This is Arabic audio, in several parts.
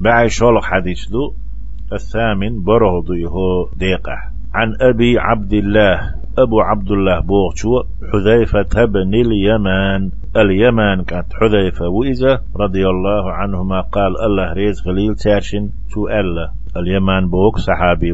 بعي شولق حديث دو الثامن برهض يهو ديقة. عن أبي عبد الله أبو عبد الله بوغشو حذيفة بن اليمان. اليمان كانت حذيفة وإذا رضي الله عنهما قال الله ريز غليل تاشن تو ألا. اليمان بوك صحابي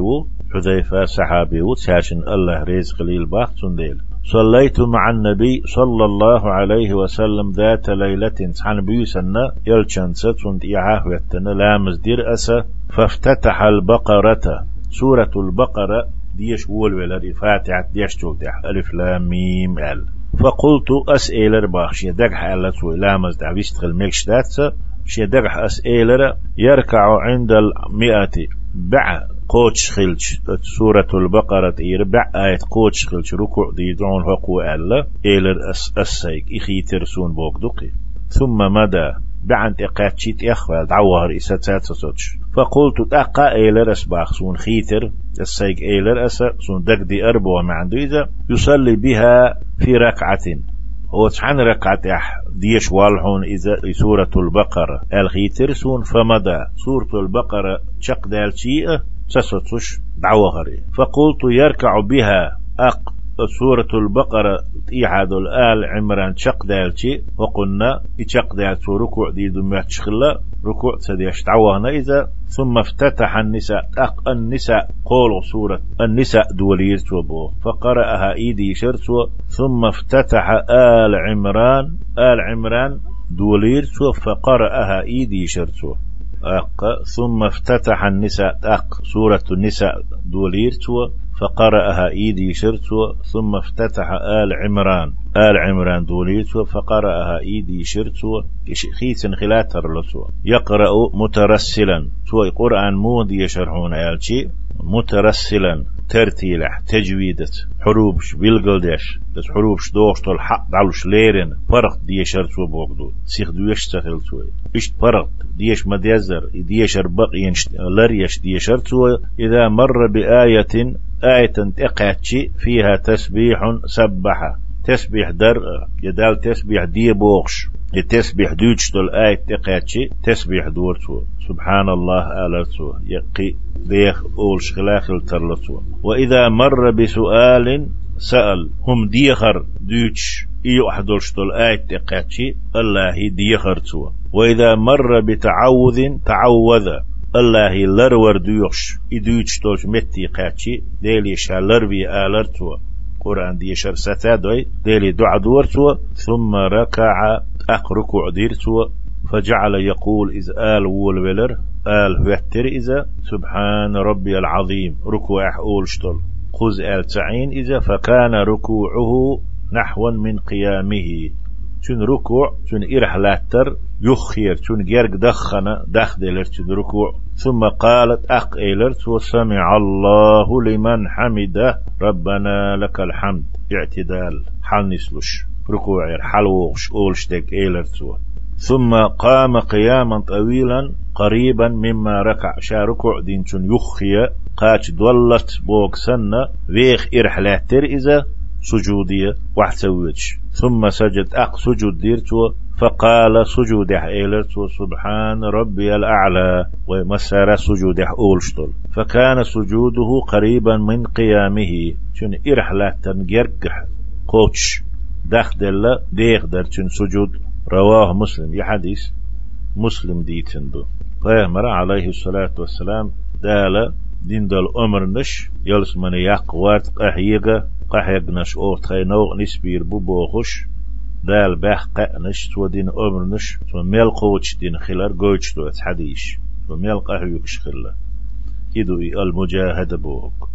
حذيفة صحابي و تاشن الله ريز غليل باخ تنديل صليت مع النبي صلى الله عليه وسلم ذات ليلة. عن بيسنا يلشنسة تند إعاه لامز دير أسا. فافتتح البقرة. سورة البقرة ديش وول ولا فاتحة ديش تودح ألف لام ميم ال. فقلت أسئلة باخشي دقح ألا سوي لامز دعويست خل ملش داتسا. شي دقح أسئلة يركع عند المئة بع قوتش خلش سورة البقرة إير بع آية قوتش خلش ركوع دي دعون حقو ألا إيلر أس أسيك إخي ترسون بوك دقي ثم مدى بعد إقاتشيت إخوة دعوهر إساتات سوتش فقلت تقا إيلر أسباخ سون خيتر السيك إيلر أسا سون دق دي أربو وما عنده إذا يصلي بها في ركعة. هو تحن ركعة أح ديش والحون إذا سورة البقرة. الخيتر سون فمدى سورة البقرة شق دال شيء تسوتش دعوهر فقلت يركع بها. أق سورة البقرة إيحاد الآل عمران شق دالتي وقلنا إشق دالت ركوع دي دميات شخلا ركوع سديش تعوهنا إذا. ثم افتتح النساء. أق النساء قول سورة النساء دولير توبو فقرأها إيدي شرتو ثم افتتح آل عمران. آل عمران دولير فقرأها إيدي شرتو أق ثم افتتح النساء أق سورة النساء دولير فقرأها إيدي شرتو ثم افتتح آل عمران. آل عمران دوليتو فقرأها إيدي شرتو خيس خلاتر لتو يقرأ مترسلا. تو قرآن مودي يشرحون آلشي مترسلا. ترتيلح تجويدت حروبش بيلقلدش بس حروبش دوش طول حق دعلوش ليرن فرق دي شرتو بوغدو سيخ دوش تخلتو إشت فرق ديش مديزر ديش ربق ينشت لريش ديش إذا مر بآية آية تقاتشي فيها تسبيح سبح تسبيح در يدال تسبيح دي بوغش التسبيح دوش دول آية تقاتشي تسبيح دورتو سبحان الله آلتو يقي ديخ أولش خلاخل ترلتو وإذا مر بسؤال سأل هم ديخر دوش إيو أحدولش دول آية تقاتشي الله ديخر تو وإذا مر بتعوذ تعوذ الله لرور دوش إدوش توش متي قاتشي ديلي شالر بي آلر تو قرآن دي شر ستادوي ديلي دعا دورتو ثم ركع أق ركوع ديرتو فجعل يقول إذ آل وول ولر آل هوتر إذا سبحان ربي العظيم ركوع أول شتل. خذ آل تعين إذا فكان ركوعه نحوا من قيامه. تون ركوع تون إرح لاتر يخير تون جرق دخنا دخدلر تون ركوع. ثم قالت أق إيلرت وسمع الله لمن حمده ربنا لك الحمد اعتدال حل نسلش ركوع حلوش أولش دك إيلرت ثم قام قياما طويلا قريبا مما ركع شا ركوع دين تون يخي قاش دولت بوك سنة ويخ إرح لاتر إذا سجودية وحسويتش ثم سجد أق سجود ديرتو فقال سجود إيلتو سبحان ربي الأعلى ومسار سجود أولشتل فكان سجوده قريبا من قيامه شن إرحلة تنجرق قوتش. دخدل ديغ در سجود. رواه مسلم. يحديث مسلم ديتندو پیغمبر عليه الصلاة والسلام دال دين دل أمر نش يلس من يقوات قحيقة قحيق نش أو تخينو نسبير ببوخش دال بح قنش تو دين أمر نش. تو ميل قوتش دين خلار قوتش تو حديش تو ميل قحيقش خلا إدو المجاهد بوك